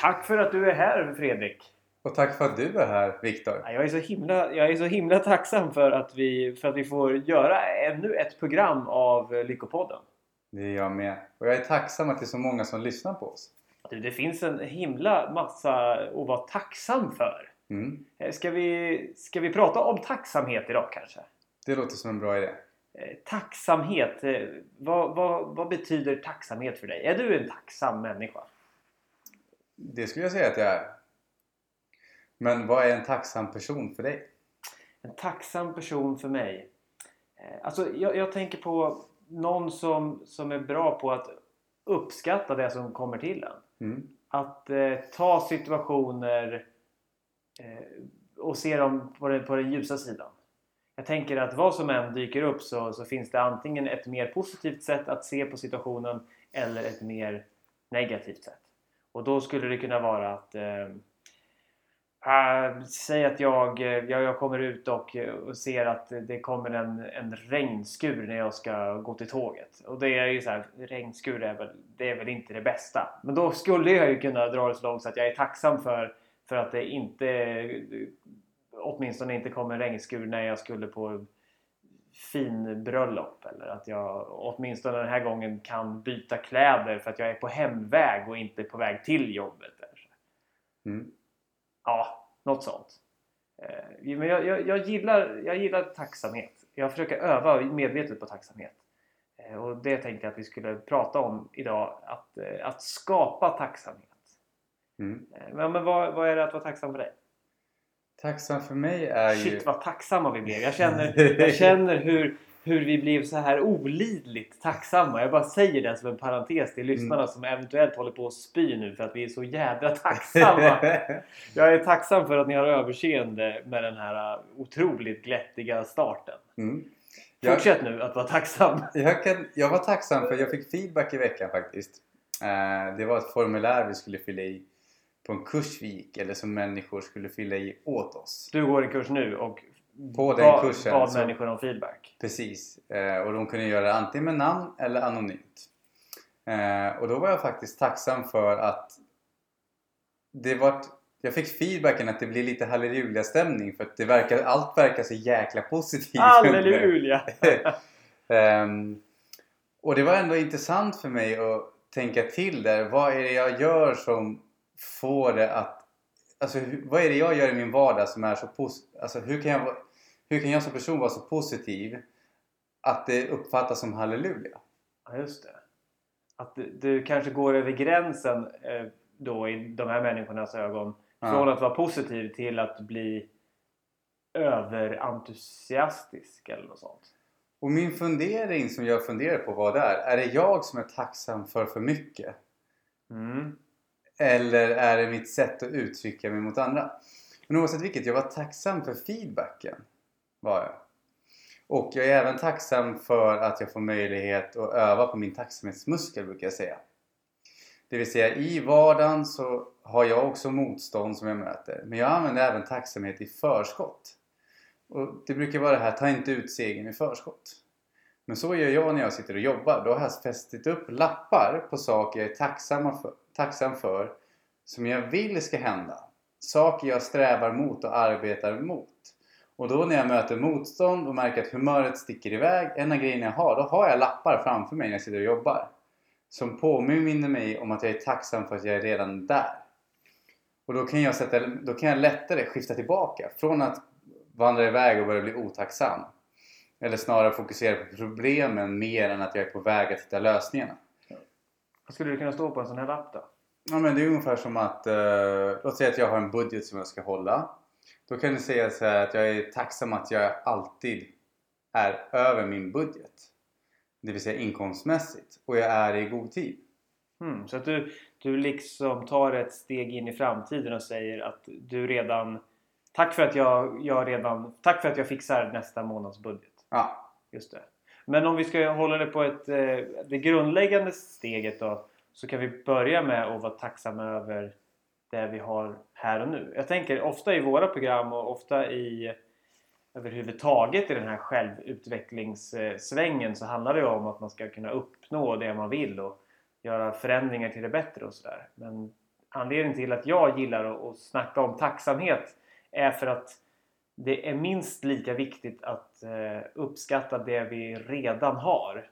Tack för att du är här Fredrik. Och tack för att du är här Viktor. Jag är så himla, jag är så himla tacksam för att, vi, för att vi får göra ännu ett program av Lyckopodden. Det är jag med. Och jag är tacksam att det är så många som lyssnar på oss. Du, det finns en himla massa att vara tacksam för. Mm. Ska vi, ska vi prata om tacksamhet idag kanske? Det låter som en bra idé. Eh, tacksamhet. eh, Vad, vad, vad betyder tacksamhet för dig? Är du en tacksam människa? Det skulle jag säga att jag är. Men vad är en tacksam person för dig? En tacksam person för mig? Eh, Alltså, jag, jag tänker på någon som, som är bra på att uppskatta det som kommer till en. Mm. Att eh, ta situationer eh, och se dem på den, på den ljusa sidan. Jag tänker att vad som än dyker upp så, så finns det antingen ett mer positivt sätt att se på situationen eller ett mer negativt sätt. Och då skulle det kunna vara att eh, Säg att jag, eh, jag, jag kommer ut och, eh, och ser att det kommer en, en regnskur när jag ska gå till tåget. Och det är ju så här, regnskur är väl, det är väl inte det bästa. Men då skulle jag ju kunna dra det så långt så att jag är tacksam för, för att det inte eh, åtminstone inte kom en regnskur när jag skulle på fin bröllop eller att jag åtminstone den här gången kan byta kläder för att jag är på hemväg och inte på väg till jobbet. Mm. Ja, något sånt. Eh, Men jag, jag, jag, gillar, jag gillar tacksamhet. Jag försöker öva medvetet på tacksamhet. Eh, Och det tänkte jag att vi skulle prata om idag. Att, eh, att skapa tacksamhet. Mm. Men, men vad, vad är det att vara tacksam för dig? Tacksam för mig är ju... Shit vad tacksamma vi blev. Jag känner, jag känner hur, hur vi blev så här olidligt tacksamma. Jag bara säger det som en parentes till lyssnarna Mm. som eventuellt håller på att spy nu för att vi är så jädra tacksamma. Jag är tacksam för att ni har överseende med den här uh, otroligt glättiga starten. mm. jag, Fortsätt nu att vara tacksam. jag, kan, jag var tacksam för jag fick feedback i veckan faktiskt. Eh, det var ett formulär vi skulle fylla i på en kurs vi gick eller som människor skulle fylla i åt oss. Du går en kurs nu och På den bad, kursen bad så- människor om feedback. Precis. Eh, och de kunde göra det antingen med namn eller anonymt. Eh, och då var jag faktiskt tacksam för att det var jag fick feedbacken att det blir lite halleluja-stämning för att det verkar, allt verkar så jäkla positivt. Halleluja! Ehm, och det var ändå intressant för mig att tänka till där. Vad är det jag gör som får det att... Alltså vad är det jag gör i min vardag som är så positivt? Alltså hur kan, jag, hur kan jag som person vara så positiv att det uppfattas som halleluja? Ja, just det. Att du, du kanske går över gränsen eh, då i de här människornas ögon. Ja. Från att vara positiv till att bli överentusiastisk eller något sånt. Och min fundering som jag funderar på var där. Är det jag som är tacksam för för mycket? Mm. Eller är det mitt sätt att uttrycka mig mot andra? Men oavsett vilket, jag var tacksam för feedbacken. Var jag. Och jag är även tacksam för att jag får möjlighet att öva på min tacksamhetsmuskel brukar jag säga. Det vill säga i vardagen så har jag också motstånd som jag möter. Men jag använder även tacksamhet i förskott. Och det brukar vara det här, ta inte ut segern i förskott. Men så gör jag när jag sitter och jobbar. Då har jag fästit upp lappar på saker jag är tacksamma för, tacksam för som jag vill ska hända. Saker jag strävar mot och arbetar mot. Och då när jag möter motstånd och märker att humöret sticker iväg, en av grejerna jag har, då har jag lappar framför mig när jag sitter och jobbar. Som påminner mig om att jag är tacksam för att jag är redan där. Och då kan jag, sätta, då kan jag lättare skifta tillbaka från att vandra iväg och börja bli otacksam. Eller snarare fokusera på problemen mer än att jag är på väg att hitta lösningarna. Vad skulle det kunna stå på en sån här lapp då? Ja men det är ungefär som att, eh, låt säga att jag har en budget som jag ska hålla. Då kan du säga så här att jag är tacksam att jag alltid är över min budget. Det vill säga inkomstmässigt. Och jag är i god tid. Mm, så att du, du liksom tar ett steg in i framtiden och säger att du redan... Tack för att jag, jag redan... Tack för att jag fixar nästa månads budget. Ja, Just det. Men om vi ska hålla det på ett, eh, det grundläggande steget då. Så kan vi börja med att vara tacksamma över det vi har här och nu. Jag tänker ofta i våra program och ofta i överhuvudtaget i den här självutvecklingssvängen så handlar det ju om att man ska kunna uppnå det man vill och göra förändringar till det bättre och sådär. Men anledningen till att jag gillar att, att snacka om tacksamhet är för att det är minst lika viktigt att eh, uppskatta det vi redan har.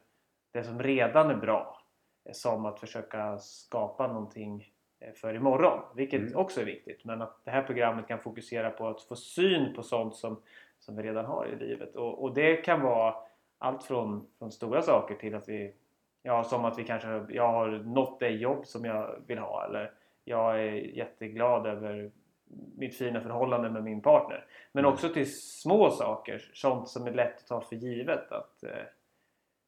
Det som redan är bra. Som att försöka skapa någonting eh, för imorgon. Vilket Mm. också är viktigt. Men att det här programmet kan fokusera på att få syn på sånt som, som vi redan har i livet. Och, och det kan vara allt från, från stora saker till att vi Ja, som att vi kanske, jag har nått det jobb som jag vill ha eller jag är jätteglad över mitt fina förhållande med min partner. Men Mm. också till små saker, sånt som är lätt att ta för givet. Att, eh,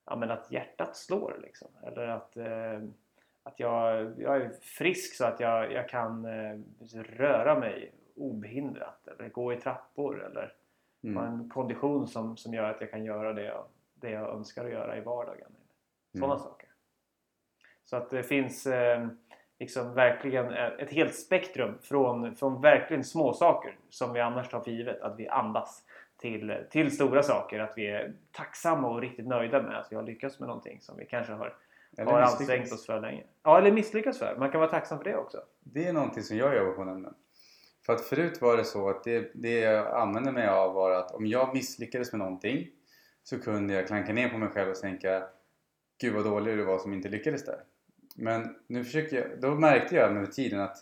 ja, men att hjärtat slår liksom. Eller att, eh, att jag, jag är frisk så att jag, jag kan eh, röra mig obehindrat. Eller gå i trappor. Eller ha Mm. en kondition som, som gör att jag kan göra det jag, det jag önskar att göra i vardagen. Sådana Mm. saker. Så att det finns liksom verkligen ett helt spektrum från, från verkligen små saker som vi annars tar för givet. Att vi andas till, till stora saker. Att vi är tacksamma och riktigt nöjda med att vi har lyckats med någonting som vi kanske har, Eller har ansträngt oss för länge. Ja, eller misslyckats för. Man kan vara tacksam för det också. Det är någonting som jag jobbar på nämligen. För att förut var det så att det, det jag använde mig av var att om jag misslyckades med någonting så kunde jag klanka ner på mig själv och tänka Gud vad dålig du var som inte lyckades där. Men nu försöker jag, då märkte jag med tiden att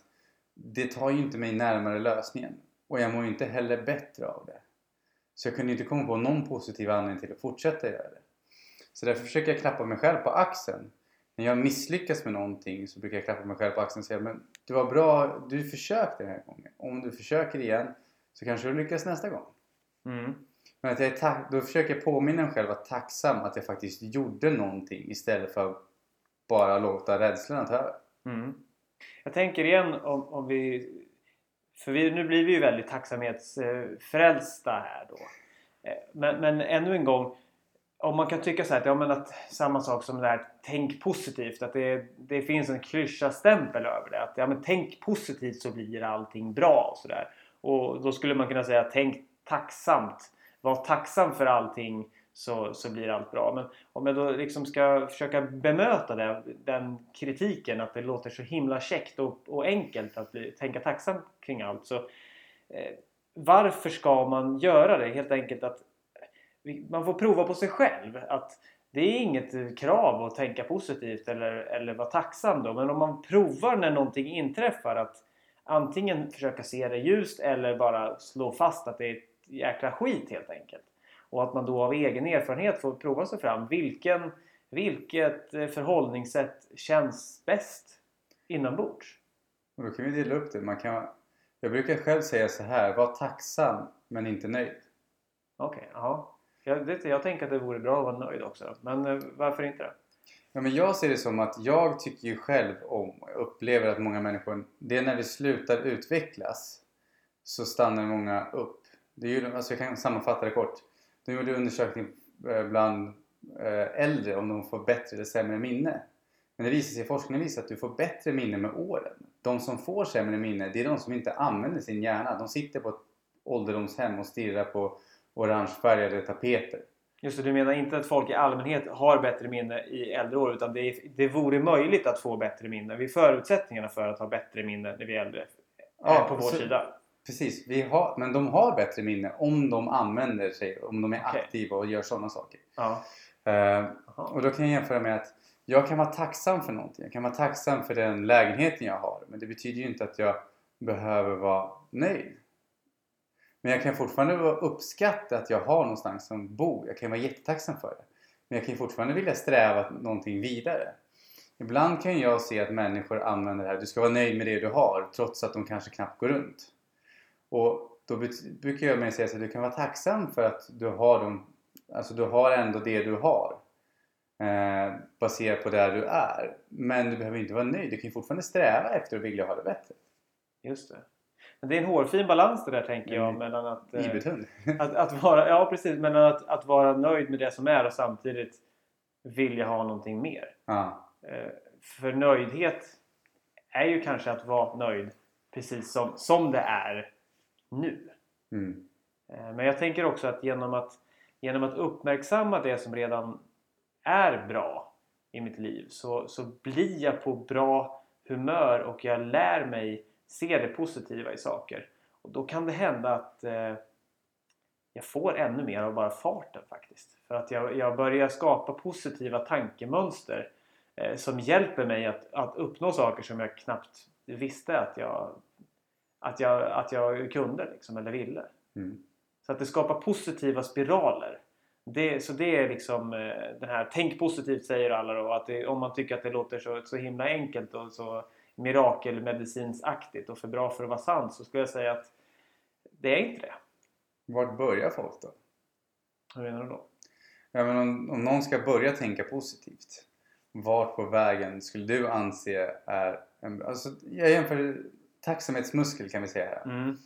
det tar ju inte mig närmare lösningen. Och jag mår ju inte heller bättre av det. Så jag kunde inte komma på någon positiv anledning till att fortsätta göra det. Så därför försöker jag klappa mig själv på axeln. När jag misslyckas med någonting så brukar jag klappa mig själv på axeln och säga men du var bra, du försökte den här gången. Om du försöker igen så kanske du lyckas nästa gång. Mm. Men att jag är då försöker jag påminna mig själv att tacksam att jag faktiskt gjorde någonting istället för bara låta rädslan ta över. Mm. Jag tänker igen om, om vi... För vi, nu blir vi ju väldigt tacksamhetsfrälsta här då. Eh, men, men ännu en gång. Om man kan tycka så här att, ja, men att samma sak som det här tänk positivt. Att det, det finns en klyscha-stämpel över det. Att ja, men tänk positivt så blir allting bra och sådär. Och då skulle man kunna säga tänk tacksamt. Var tacksam för allting så, så blir allt bra. Men om jag då liksom ska försöka bemöta det, den kritiken att det låter så himla käckt och, och enkelt att bli, tänka tacksam kring allt. Så, eh, varför ska man göra det? Helt enkelt att man får prova på sig själv. Att det är inget krav att tänka positivt eller, eller vara tacksam då. Men om man provar när någonting inträffar att antingen försöka se det ljust eller bara slå fast att det är ett jäkla skit helt enkelt. Och att man då av egen erfarenhet får prova sig fram. Vilken, vilket eh, förhållningssätt känns bäst inombords? Och då kan vi dela upp det. Man kan, jag brukar själv säga så här, var tacksam men inte nöjd. Okej, ja. Jag, det, jag tänker att det vore bra att vara nöjd också. Men eh, varför inte det? Ja, men jag ser det som att jag tycker ju själv om, och upplever att många människor, det är när vi slutar utvecklas så stannar många upp. Det är ju, alltså jag kan sammanfatta det kort. De gjorde undersökning eh, bland eh, äldre om de får bättre eller sämre minne. Men det visar sig, forskningen visar att du får bättre minne med åren. De som får sämre minne, det är de som inte använder sin hjärna. De sitter på ett ålderdomshem och stirrar på orangefärgade tapeter. Just det, du menar inte att folk i allmänhet har bättre minne i äldre år utan det, är, det vore möjligt att få bättre minne. Vi förutsättningarna för att ha bättre minne när vi är äldre Ja, är på vår så- sida. Precis, vi har, men de har bättre minne om de använder sig, om de är Okej. aktiva och gör sådana saker. Ja. Jaha. och då kan jag jämföra med att jag kan vara tacksam för någonting. Jag kan vara tacksam för den lägenheten jag har. Men det betyder ju inte att jag behöver vara nöjd. Men jag kan fortfarande uppskatta att jag har någonstans att bo. Jag kan vara jättetacksam för det. Men jag kan fortfarande vilja sträva någonting vidare. Ibland kan jag se att människor använder det här. Du ska vara nöjd med det du har trots att de kanske knappt går runt. Och då brukar jag mer säga att du kan vara tacksam för att du har dem. Alltså du har ändå det du har. Eh, baserat på där du är. Men du behöver inte vara nöjd. Du kan fortfarande sträva efter att vilja ha det bättre. Just det. Men det är en hårfin balans det där tänker jag Mm. mellan att, eh, att, att vara, ja precis, mellan att, att vara nöjd med det som är och samtidigt vilja ha någonting mer. ja. Eh, För nöjdhet är ju kanske att vara nöjd precis som, som det är nu. Mm. Eh, Men jag tänker också att genom att, genom att uppmärksamma det som redan är bra i mitt liv så, så blir jag på bra humör och jag lär mig se det positiva i saker. Och då kan det hända att eh, jag får ännu mer av bara farten faktiskt. För att jag, jag börjar skapa positiva tankemönster eh, som hjälper mig att, att uppnå saker som jag knappt visste att jag, att jag, att jag kunde liksom, eller ville. Mm. Så att det skapar positiva spiraler. Det, så det är liksom eh, den här Tänk positivt säger alla då. Att det, om man tycker att det låter så, så himla enkelt och så mirakelmedicinsaktigt och för bra för att vara sant så skulle jag säga att det är inte det. Vart börjar folk då? Hur menar du då? Ja, men om, om någon ska börja tänka positivt, vart på vägen skulle du anse är en, alltså, Jag jämför tacksamhetsmuskel kan vi säga. Mm.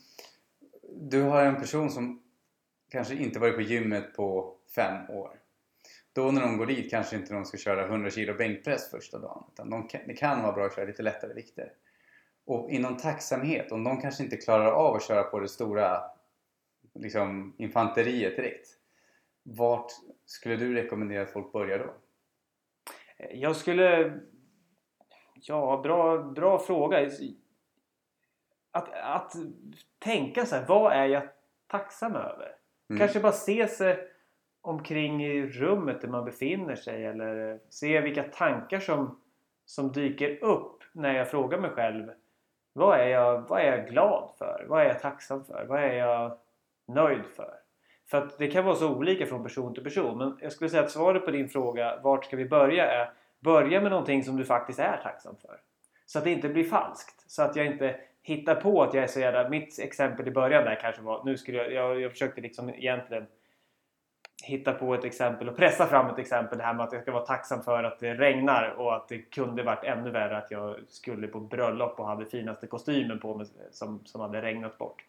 Du har en person som kanske inte varit på gymmet på fem år. Då när de går dit kanske inte de ska köra 100 kilo bänkpress första dagen. Utan de kan, det kan vara bra att köra lite lättare vikter. Och inom tacksamhet, om de kanske inte klarar av att köra på det stora liksom, infanteriet direkt. Vart skulle du rekommendera att folk börjar då? Jag skulle... Ja, bra, bra fråga. Att, att tänka så här, vad är jag tacksam över? Mm. Kanske bara se sig omkring i rummet där man befinner sig eller se vilka tankar som, som dyker upp när jag frågar mig själv vad är, jag, vad är jag glad för? Vad är jag tacksam för? Vad är jag nöjd för? För att det kan vara så olika från person till person. Men jag skulle säga att svaret på din fråga vart ska vi börja är börja med någonting som du faktiskt är tacksam för. Så att det inte blir falskt. Så att jag inte hittar på att jag är så jävla... Mitt exempel i början där kanske var... Nu skulle jag, jag, jag försökte liksom egentligen hitta på ett exempel och pressa fram ett exempel. Det här med att jag ska vara tacksam för att det regnar och att det kunde varit ännu värre att jag skulle på bröllop och hade finaste kostymen på mig som, som hade regnat bort.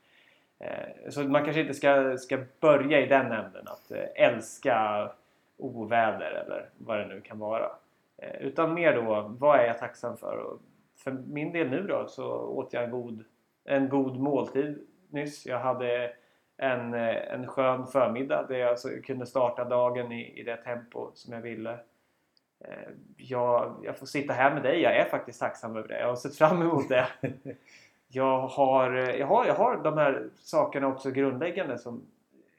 Eh, så man kanske inte ska, ska börja i den änden att eh, älska oväder eller vad det nu kan vara. Eh, utan mer då, vad är jag tacksam för? Och för min del nu då så åt jag en god, en god måltid nyss. Jag hade en, en skön förmiddag där jag alltså kunde starta dagen i, i det tempo som jag ville. Jag, jag får sitta här med dig. Jag är faktiskt tacksam över det. Jag har sett fram emot det. Jag har, jag har, jag har de här sakerna också grundläggande som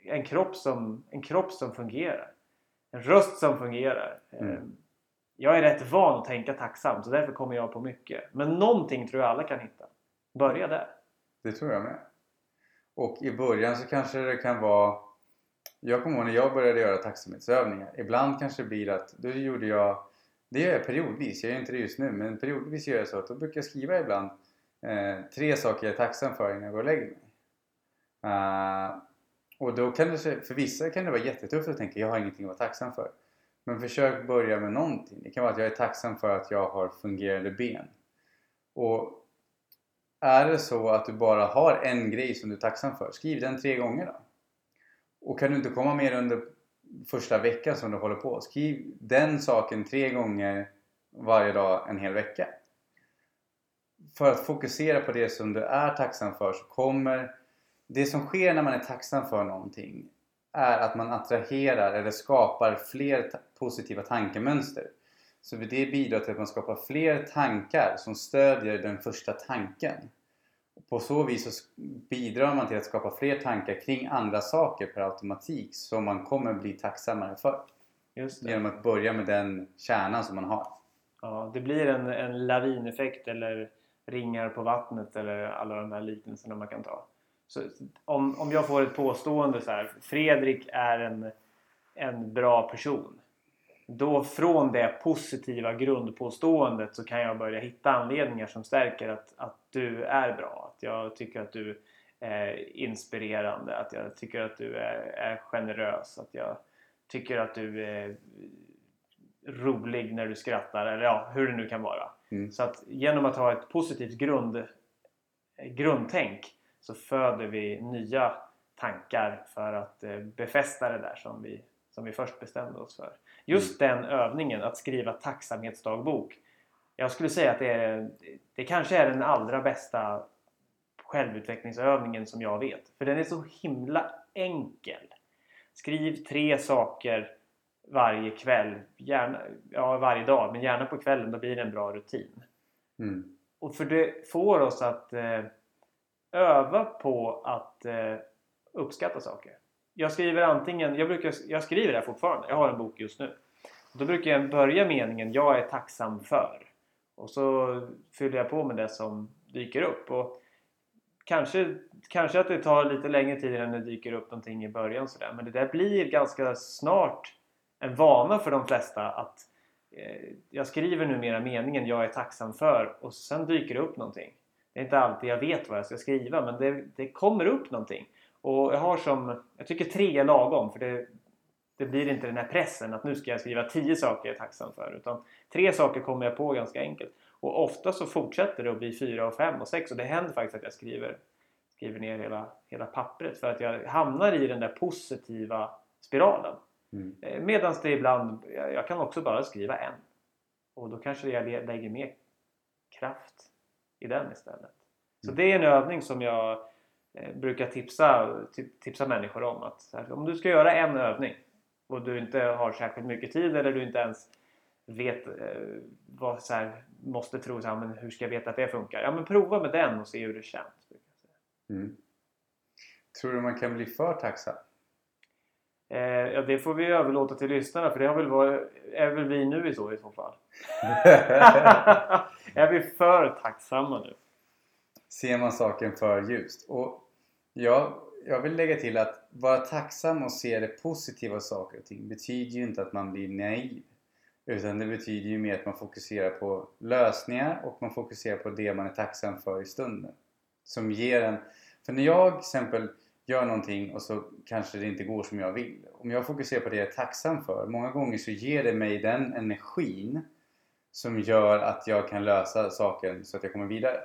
en kropp som, en kropp som fungerar. En röst som fungerar. Mm. Jag är rätt van att tänka tacksamt så därför kommer jag på mycket. Men någonting tror jag alla kan hitta. Börja där. Det tror jag med. Och i början så kanske det kan vara Jag kommer ihåg när jag började göra tacksamhetsövningar. Ibland kanske det blir att då gjorde jag Det gör jag periodvis. Jag gör inte det just nu men periodvis gör jag så att då brukar jag skriva ibland eh, tre saker jag är tacksam för innan jag går och lägger mig. Uh, och då kan det, för vissa kan det vara jättetufft att tänka jag har ingenting att vara tacksam för. Men försök börja med någonting. Det kan vara att jag är tacksam för att jag har fungerande ben. Och är det så att du bara har en grej som du är tacksam för, skriv den tre gånger då. Och kan du inte komma mer under första veckan som du håller på, skriv den saken tre gånger varje dag en hel vecka för att fokusera på det som du är tacksam för så kommer det som sker när man är tacksam för någonting är att man attraherar eller skapar fler positiva tankemönster. Så det bidrar till att man skapar fler tankar som stödjer den första tanken. På så vis så bidrar man till att skapa fler tankar kring andra saker per automatik som man kommer bli tacksammare för. Genom att börja med den kärnan som man har. Ja, det blir en, en lavineffekt eller ringar på vattnet eller alla de här liknelserna man kan ta. Så om, om jag får ett påstående så här, Fredrik är en, en bra person. Då från det positiva grundpåståendet så kan jag börja hitta anledningar som stärker att, att du är bra. Att jag tycker att du är inspirerande, att jag tycker att du är, är generös, att jag tycker att du är rolig när du skrattar eller ja, hur det nu kan vara. Mm. Så att genom att ha ett positivt grund, grundtänk så föder vi nya tankar för att eh, befästa det där som vi, som vi först bestämde oss för. Just mm. den övningen, att skriva tacksamhetsdagbok. Jag skulle säga att det, är, det kanske är den allra bästa självutvecklingsövningen som jag vet. För den är så himla enkel. Skriv tre saker varje kväll. Gärna, ja, varje dag, men gärna på kvällen. Då blir det en bra rutin. Mm. och för det får oss att eh, öva på att eh, uppskatta saker. Jag skriver antingen, jag, brukar, jag skriver det här fortfarande, jag har en bok just nu. Då brukar jag börja meningen jag är tacksam för. Och så fyller jag på med det som dyker upp. Och kanske, kanske att det tar lite längre tid innan det dyker upp någonting i början sådär. Men det där blir ganska snart en vana för de flesta att eh, jag skriver numera meningen jag är tacksam för och sen dyker det upp någonting. Det är inte alltid jag vet vad jag ska skriva men det, det kommer upp någonting. Och jag har som, jag tycker tre är lagom för det, det blir inte den här pressen att nu ska jag skriva tio saker jag är tacksam för. Utan tre saker kommer jag på ganska enkelt. Och ofta så fortsätter det att bli fyra och fem och sex och det händer faktiskt att jag skriver, skriver ner hela, hela pappret för att jag hamnar i den där positiva spiralen. Mm. Eh, Medan det ibland, jag kan också bara skriva en. Och då kanske jag lä- lägger mer kraft i den istället. Så Mm. det är en övning som jag eh, brukar tipsa, ti- tipsa människor om. Att om du ska göra en övning och du inte har särskilt mycket tid eller du inte ens vet eh, vad så här, måste tro så här, men hur ska jag veta att det funkar? Ja men prova med den och se hur det känns. Mm. Tror du man kan bli för tacksam? Eh, ja, det får vi överlåta till lyssnarna för det har väl varit, är väl vi nu i så i så fall. är vi för tacksamma nu? Ser man saken för ljust? Och jag, jag vill lägga till att vara tacksam och se det positiva i saker och ting betyder ju inte att man blir naiv. Utan det betyder ju mer att man fokuserar på lösningar och man fokuserar på det man är tacksam för i stunden. Som ger en... För när jag till exempel gör någonting och så kanske det inte går som jag vill. Om jag fokuserar på det jag är tacksam för, många gånger så ger det mig den energin som gör att jag kan lösa saken så att jag kommer vidare.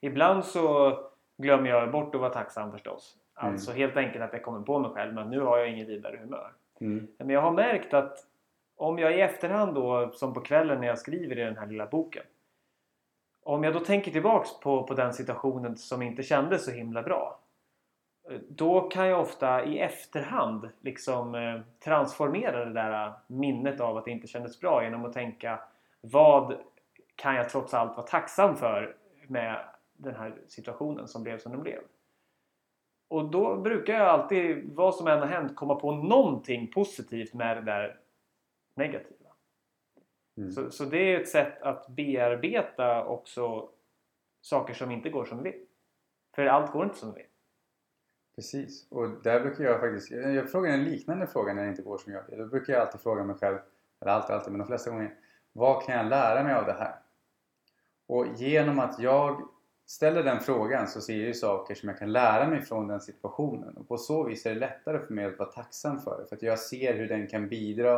Ibland så glömmer jag bort att vara tacksam förstås. Mm. Alltså helt enkelt att jag kommer på mig själv men nu har jag ingen vidare humör. Mm. Men jag har märkt att om jag i efterhand då, som på kvällen när jag skriver i den här lilla boken. Om jag då tänker tillbaks på, på den situationen som inte kändes så himla bra. Eh, Då kan jag ofta i efterhand liksom eh, transformera det där minnet av att det inte kändes bra genom att tänka vad kan jag trots allt vara tacksam för med den här situationen som blev som den blev. Och då brukar jag alltid, vad som än har hänt, komma på någonting positivt med det där negativa. Mm. Så, så det är ett sätt att bearbeta också saker som inte går som vi vill. För allt går inte som vi vill. Precis, och där brukar jag faktiskt, jag frågar en liknande fråga när det inte går som jag vill. Då brukar jag alltid fråga mig själv, eller alltid, alltid, men de flesta gånger, vad kan jag lära mig av det här? Och genom att jag ställer den frågan så ser jag ju saker som jag kan lära mig från den situationen. Och på så vis är det lättare för mig att vara tacksam för det. För att jag ser hur den kan bidra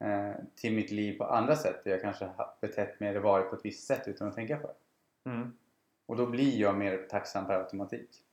eh, till mitt liv på andra sätt. Där jag kanske har betett mig eller varit på ett visst sätt utan att tänka på det. Mm. Och då blir jag mer tacksam per automatik.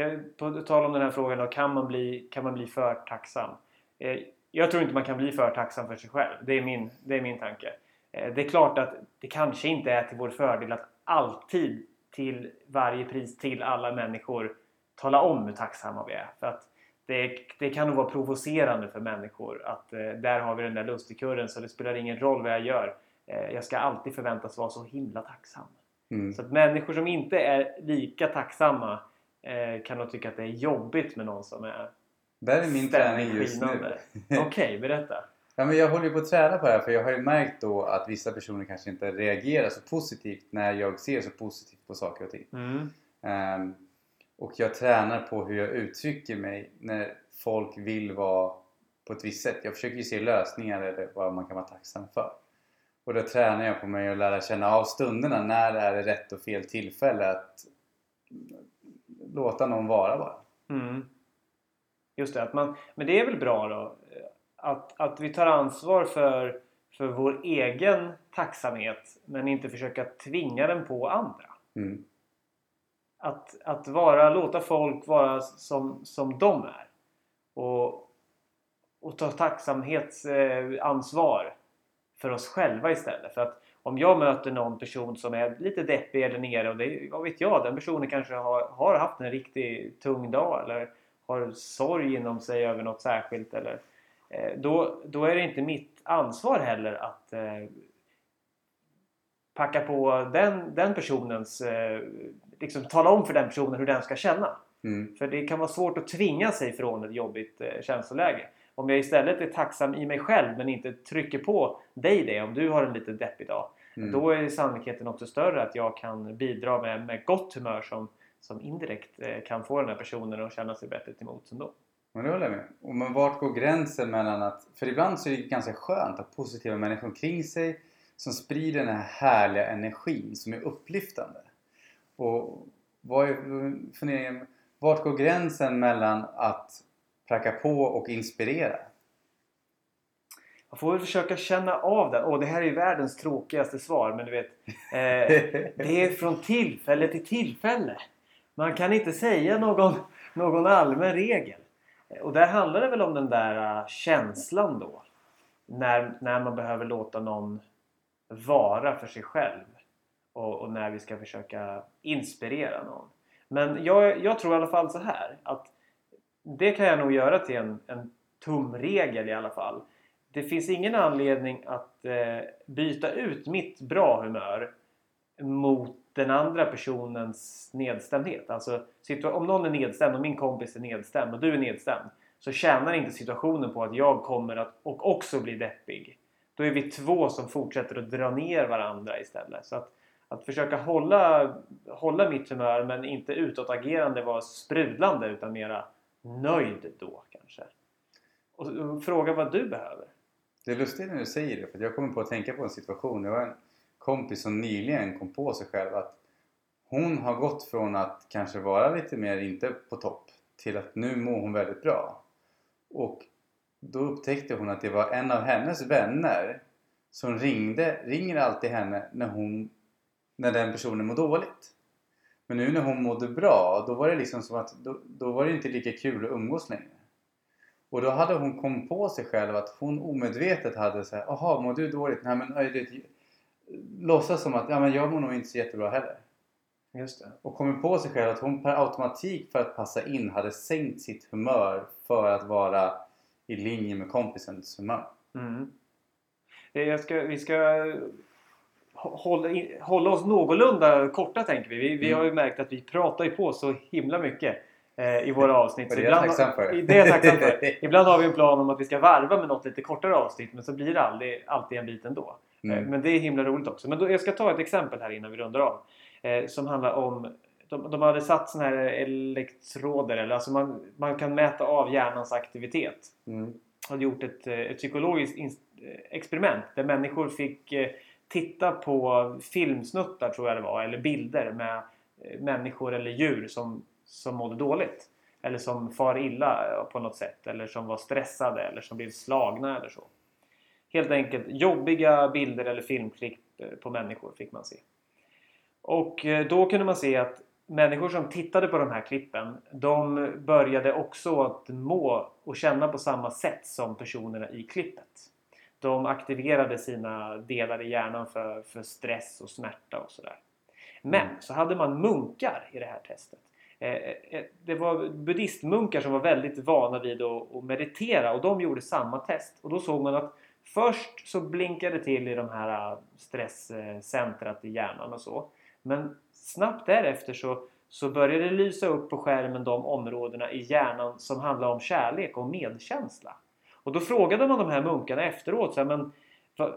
Jag, på tal om den här frågan då, kan man bli, kan man bli för tacksam? Eh, jag tror inte man kan bli för tacksam för sig själv. Det är min, det är min tanke. Eh, det är klart att det kanske inte är till vår fördel att alltid till varje pris till alla människor tala om hur tacksamma vi är. För att det, det kan nog vara provocerande för människor att eh, där har vi den där lustigkurren så det spelar ingen roll vad jag gör. Eh, jag ska alltid förväntas vara så himla tacksam. Mm. Så att människor som inte är lika tacksamma kan nog tycka att det är jobbigt med någon som är Där är min träning just nu. Okej, berätta. Ja, men jag håller ju på att träna på det här för jag har ju märkt då att vissa personer kanske inte reagerar så positivt när jag ser så positivt på saker och ting. Mm. Ehm, och jag tränar på hur jag uttrycker mig när folk vill vara på ett visst sätt. Jag försöker ju se lösningar eller vad man kan vara tacksam för. Och då tränar jag på mig att lära känna av stunderna. När är det rätt och fel tillfälle att låta någon vara bara. Mm. Just det, att man, men det är väl bra då att, att vi tar ansvar för, för vår egen tacksamhet men inte försöka tvinga den på andra. Mm. Att, att vara, låta folk vara som, som de är. Och, och ta tacksamhetsansvar för oss själva istället. För att om jag möter någon person som är lite deppig eller nere och det, vad vet jag, den personen kanske har, har haft en riktigt tung dag eller har sorg inom sig över något särskilt eller eh, då, då är det inte mitt ansvar heller att eh, packa på den, den personens... Eh, liksom tala om för den personen hur den ska känna. Mm. För det kan vara svårt att tvinga sig från ett jobbigt eh, känsloläge. Om jag istället är tacksam i mig själv men inte trycker på dig det om du har en lite deppig dag. Mm. Då är sannolikheten också större att jag kan bidra med, med gott humör som, som indirekt eh, kan få den här personen att känna sig bättre till mots ändå. Men det håller jag med. Och men vart går gränsen mellan att... För ibland så är det ganska skönt att ha positiva människor omkring sig som sprider den här härliga energin som är upplyftande. Och vad är funderingen? Vart går gränsen mellan att pracka på och inspirera? Man får väl försöka känna av den. Åh, det här är ju världens tråkigaste svar men du vet. Eh, det är från tillfälle till tillfälle. Man kan inte säga någon, någon allmän regel. Och där handlar det väl om den där uh, känslan då. När, när man behöver låta någon vara för sig själv. Och, och när vi ska försöka inspirera någon. Men jag, jag tror i alla fall så här. Att det kan jag nog göra till en, en tumregel i alla fall. Det finns ingen anledning att eh, byta ut mitt bra humör mot den andra personens nedstämdhet. Alltså om någon är nedstämd och min kompis är nedstämd och du är nedstämd så tjänar inte situationen på att jag kommer att och också bli deppig. Då är vi två som fortsätter att dra ner varandra istället. Så att, att försöka hålla, hålla mitt humör men inte utåtagerande vara sprudlande utan mera nöjd då kanske. Och, eh, fråga vad du behöver. Det är lustigt när du säger det för jag kommer på att tänka på en situation. Det var en kompis som nyligen kom på sig själv att hon har gått från att kanske vara lite mer inte på topp till att nu mår hon väldigt bra. Och då upptäckte hon att det var en av hennes vänner som ringde, ringer alltid henne när, hon, när den personen mår dåligt. Men nu när hon mådde bra, då var det liksom som att då, då var det inte lika kul att umgås längre. Och då hade hon kommit på sig själv att hon omedvetet hade så här, jaha mår du dåligt? Nej men det, låtsas som att ja, men jag mår nog inte så jättebra heller. Just det. Och kommit på sig själv att hon per automatik för att passa in hade sänkt sitt humör för att vara i linje med kompisens humör. Mm. Jag ska, vi ska hålla, hålla oss någorlunda korta tänker vi. Vi, vi Mm. har ju märkt att vi pratar ju på så himla mycket eh, i våra avsnitt. Så ibland- för. Det är jag tacksam för. Ibland har vi en plan om att vi ska varva med något lite kortare avsnitt men så blir det aldrig, alltid en bit ändå. Eh, Mm. Men det är himla roligt också. Men då, jag ska ta ett exempel här innan vi rundar av. Eh, som handlar om de, de hade satt såna här elektroder, eller alltså man, man kan mäta av hjärnans aktivitet Mm. hade gjort ett, eh, ett psykologiskt experiment där människor fick eh, titta på filmsnuttar tror jag det var, eller bilder med eh, människor eller djur som, som mådde dåligt. Eller som far illa eh, på något sätt. Eller som var stressade eller som blev slagna eller så. Helt enkelt jobbiga bilder eller filmklipp eh, på människor fick man se. Och då kunde man se att människor som tittade på de här klippen de började också att må och känna på samma sätt som personerna i klippet. De aktiverade sina delar i hjärnan för, för stress och smärta och sådär. Men så hade man munkar i det här testet. Eh, eh, Det var buddhistmunkar som var väldigt vana vid att att meditera och de gjorde samma test. Och då såg man att först så blinkade det till i de här stresscentrat i hjärnan och så. Men snabbt därefter så, så började det lysa upp på skärmen de områdena i hjärnan som handlar om kärlek och medkänsla. Och då frågade man de här munkarna efteråt så här, men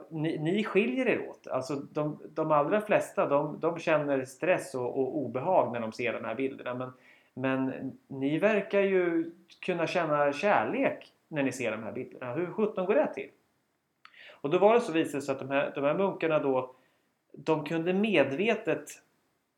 ni, ni skiljer er åt. Alltså de, de allra flesta de, de känner stress och, och obehag när de ser de här bilderna. Men, men ni verkar ju kunna känna kärlek när ni ser de här bilderna. Hur sjutton går det till? Och då var det så visade sig att de här, de här munkarna då de kunde medvetet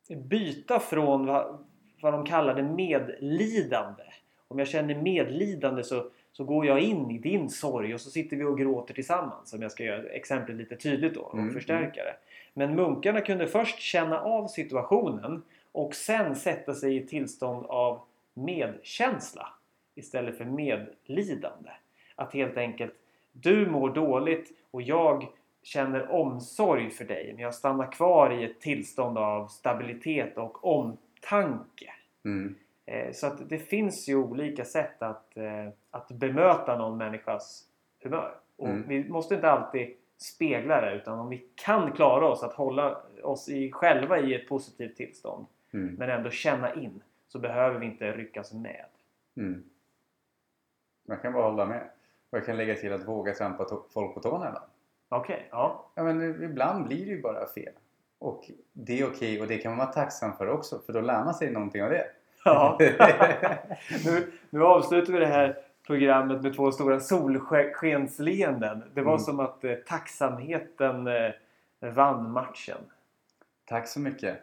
byta från vad, vad de kallade medlidande. Om jag känner medlidande så, så går jag in i din sorg och så sitter vi och gråter tillsammans. Om jag ska göra exemplet lite tydligt då och Mm, förstärka det. Men munkarna kunde först känna av situationen och sen sätta sig i tillstånd av medkänsla istället för medlidande. Att helt enkelt du mår dåligt och jag känner omsorg för dig men jag stannar kvar i ett tillstånd av stabilitet och omtanke. Mm. Eh, Så att det finns ju olika sätt att, eh, att bemöta någon människas humör. Och Mm. vi måste inte alltid spegla det utan om vi kan klara oss att hålla oss i, själva i ett positivt tillstånd Mm. men ändå känna in så behöver vi inte ryckas med. Mm. Man kan bara hålla med. Och jag kan lägga till att våga trampa folk på tårna ibland. Okej, ja. Ja, men ibland blir det ju bara fel. Och det är okej och det kan man vara tacksam för också för då lär man sig någonting av det. Ja. nu, nu avslutar vi det här programmet med två stora solskensleenden. Det var Mm. som att eh, tacksamheten eh, vann matchen. Tack så mycket.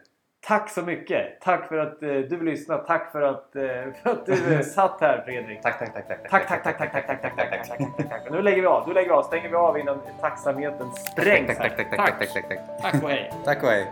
Tack så mycket! Tack för att eh, du lyssnade. Tack för att, eh, för att du eh, satt här Fredrik. Tack, tack, tack, tack. Tack, tack, tack, tack, tack, tack, tack, tack, tack, tack, tack. Nu lägger vi av. Nu lägger vi av. Stänger vi av innan tacksamheten sprängs. Tack, tack, tack, tack, tack, tack, tack, tack. Tack och hej. Tack och hej.